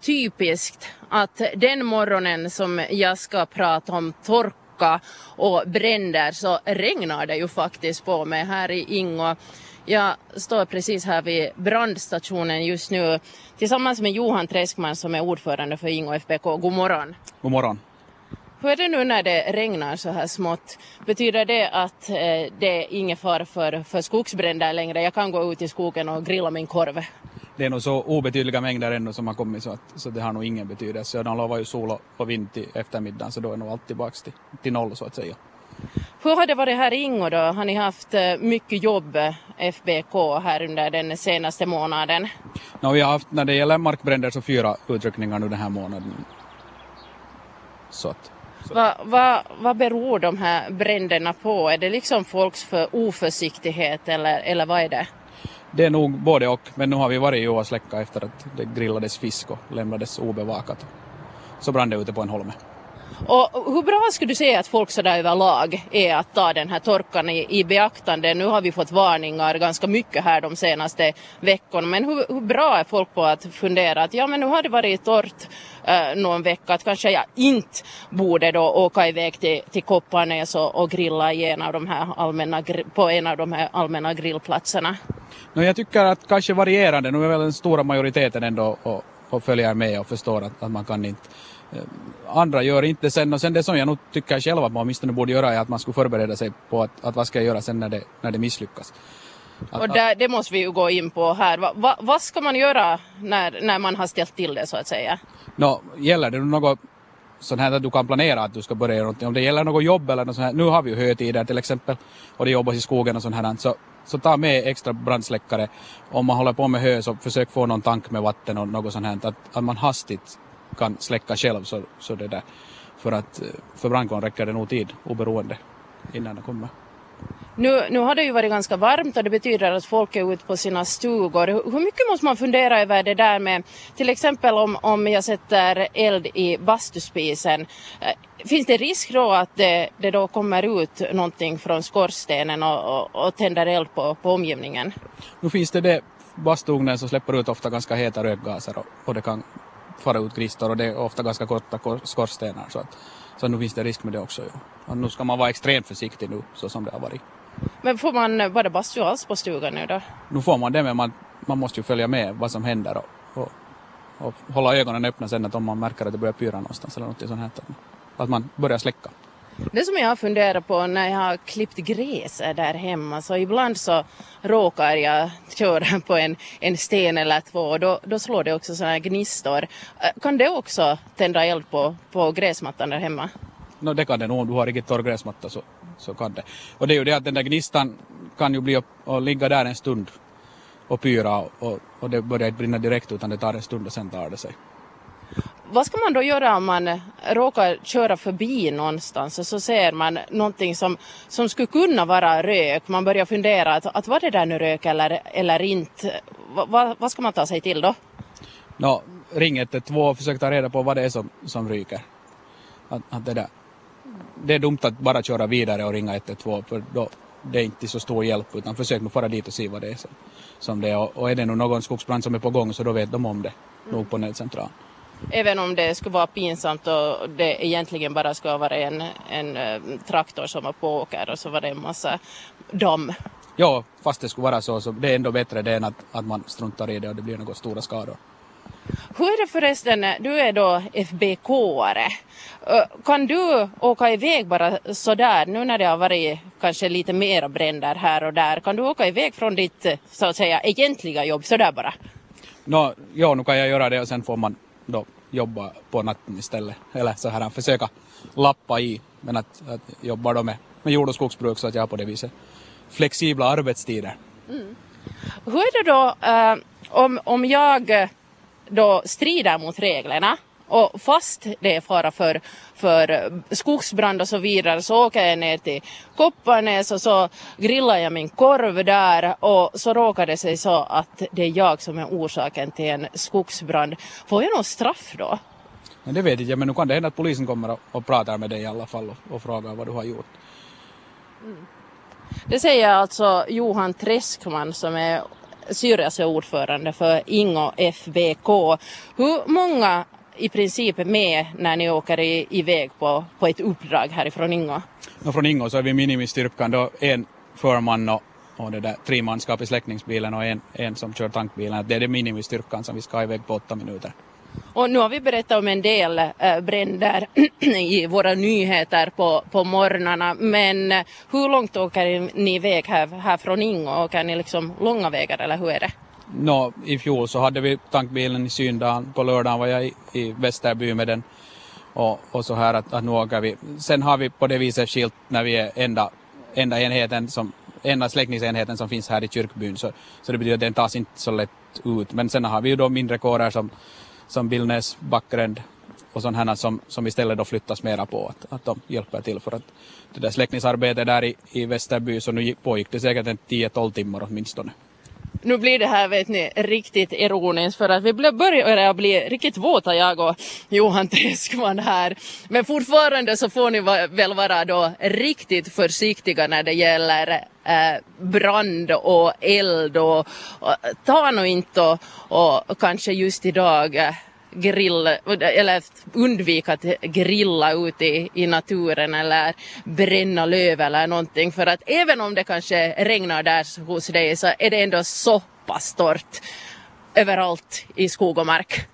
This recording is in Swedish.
typiskt att den morgonen som jag ska prata om torka och bränder så regnar det ju faktiskt på mig här i Ingo. Jag står precis här vid brandstationen just nu tillsammans med Johan Träskman som är ordförande för Ingo FBK. God morgon. God morgon. Hur är det nu när det regnar så här smått? Betyder det att eh, det är ingen fara för, för skogsbränder längre? Jag kan gå ut i skogen och grilla min korv. Det är nog så obetydliga mängder ännu som har kommit så, att, så det har nog ingen betydelse. De lovar ju sol och vind till eftermiddagen så då är nog allt tillbaka till, till noll så att säga. Hur har det varit här i Ingo då? Har ni haft eh, mycket jobb, eh, FBK, här under den senaste månaden? No, vi har haft, när det gäller markbränder, så fyra utryckningar nu den här månaden. Så att, så. Vad va, va beror de här bränderna på? Är det liksom folks för oförsiktighet eller, eller vad är det? Det är nog både och, men nu har vi varit i och efter att det grillades fisk och lämnades obevakat. Så brann det ute på en holme. Och hur bra skulle du säga att folk sådär överlag är att ta den här torkan i, i beaktande? Nu har vi fått varningar ganska mycket här de senaste veckorna, men hur, hur bra är folk på att fundera att ja men nu har det varit torrt eh, någon vecka, att kanske jag inte borde då åka iväg till, till Kopparnäs och, och grilla i en av de här allmänna, på en av de här allmänna grillplatserna? No, jag tycker att kanske varierande, nu är väl den stora majoriteten ändå och, och följer med och förstår att, att man kan inte andra gör inte sen och sen det som jag nog tycker själv att man åtminstone borde göra är att man skulle förbereda sig på att, att vad ska jag göra sen när det, när det misslyckas. Att, och där, det måste vi ju gå in på här. Va, va, vad ska man göra när, när man har ställt till det så att säga? No, gäller det något sånt här att du kan planera att du ska börja göra någonting. Om det gäller något jobb eller något sånt här, nu har vi ju hötider till exempel och det jobbas i skogen och sånt här, så, så ta med extra brandsläckare. Om man håller på med hö så försök få någon tank med vatten och något sånt här, att, att man hastigt kan släcka själv så, så det där. För att för brandkåren räcker det nog tid oberoende innan det kommer. Nu, nu har det ju varit ganska varmt och det betyder att folk är ute på sina stugor. Hur mycket måste man fundera över det där med till exempel om, om jag sätter eld i bastuspisen. Eh, finns det risk då att det, det då kommer ut någonting från skorstenen och, och, och tänder eld på, på omgivningen? Nu finns det det bastuugnen som släpper ut ofta ganska heta rökgaser och, och det kan fara ut gristor och det är ofta ganska korta skorstenar så, att, så nu finns det risk med det också. Ja. Och nu ska man vara extremt försiktig nu så som det har varit. Men får man bara bastu alls på stugan nu då? Nu får man det men man, man måste ju följa med vad som händer och, och, och hålla ögonen öppna sen att om man märker att det börjar pyra någonstans eller något sånt här. Att man börjar släcka. Det som jag har funderat på när jag har klippt gräs där hemma så ibland så råkar jag köra på en, en sten eller två och då, då slår det också sådana här gnistor. Eh, kan det också tända eld på, på gräsmattan där hemma? No, det kan det nog. Om du har riktigt torr gräsmatta så, så kan det. Och det är ju det att den där gnistan kan ju bli att ligga där en stund och pyra och, och, och det börjar inte brinna direkt utan det tar en stund och sen tar det sig. Vad ska man då göra om man råkar köra förbi någonstans och så ser man någonting som, som skulle kunna vara rök. Man börjar fundera att, att var det där nu rök eller, eller inte. Va, va, vad ska man ta sig till då? No, ring 112 och försök ta reda på vad det är som, som ryker. Att, att det, där. det är dumt att bara köra vidare och ringa 112 för då det är inte så stor hjälp utan försök nu fara dit och se vad det är som, som det är. Och, och är det nu någon skogsbrand som är på gång så då vet de om det mm. nog på nödcentralen. Även om det skulle vara pinsamt och det egentligen bara skulle vara en, en eh, traktor som var på åker och så var det en massa damm. Ja, fast det skulle vara så, så det är ändå bättre det än att, att man struntar i det och det blir några stora skador. Hur är det förresten, du är då FBK-are. Eh, kan du åka iväg bara sådär nu när det har varit kanske lite mera bränder här och där? Kan du åka iväg från ditt så att säga egentliga jobb sådär bara? No, ja, nu kan jag göra det och sen får man då jobba på natten istället. Eller så här försöka lappa i. Men att, att jobba då med, med jord och skogsbruk så att jag har på det viset flexibla arbetstider. Mm. Hur är det då äh, om, om jag då strider mot reglerna och fast det är fara för, för skogsbrand och så vidare så åker jag ner till Kopparnäs och så grillar jag min korv där och så råkar det sig så att det är jag som är orsaken till en skogsbrand. Får jag något straff då? Men det vet jag men nu kan det hända att polisen kommer och, och pratar med dig i alla fall och, och frågar vad du har gjort. Mm. Det säger alltså Johan Träskman som är Syrjas är ordförande för Ingo FBK. Hur många i princip med när ni åker i, iväg på, på ett uppdrag härifrån Ingo? Och från Ingo så är vi minimistyrkan då en förman och, och det där, tre manskap i släckningsbilen och en, en som kör tankbilen. Det är det minimistyrkan som vi ska iväg på åtta minuter. Och nu har vi berättat om en del äh, bränder i våra nyheter på, på morgnarna. Men äh, hur långt åker ni iväg här, här från Ingo? Åker ni liksom långa vägar eller hur är det? No, I fjol så hade vi tankbilen i Syndagen. På lördagen var jag i, i Västerby med den. Och, och så här att, att nu åker vi. Sen har vi på det viset skilt när vi är enda, enda enheten som enda släckningsenheten som finns här i kyrkbyn så, så det betyder att den tas inte så lätt ut. Men sen har vi ju då mindre kårer som som Billnäs, Backgränd och sådana som, som istället då flyttas mera på att, att de hjälper till för att det där släckningsarbetet där i, i Västerby så nu pågick det säkert en 10-12 timmar åtminstone. Nu blir det här vet ni riktigt ironiskt för att vi börjar bli riktigt våta jag och Johan Teskman här. Men fortfarande så får ni väl vara då riktigt försiktiga när det gäller eh, brand och eld och, och ta nog inte och, och, kanske just idag eh, grill, eller undvika att grilla ute i, i naturen eller bränna löv eller någonting för att även om det kanske regnar där hos dig så är det ändå så pass torrt överallt i skog och mark.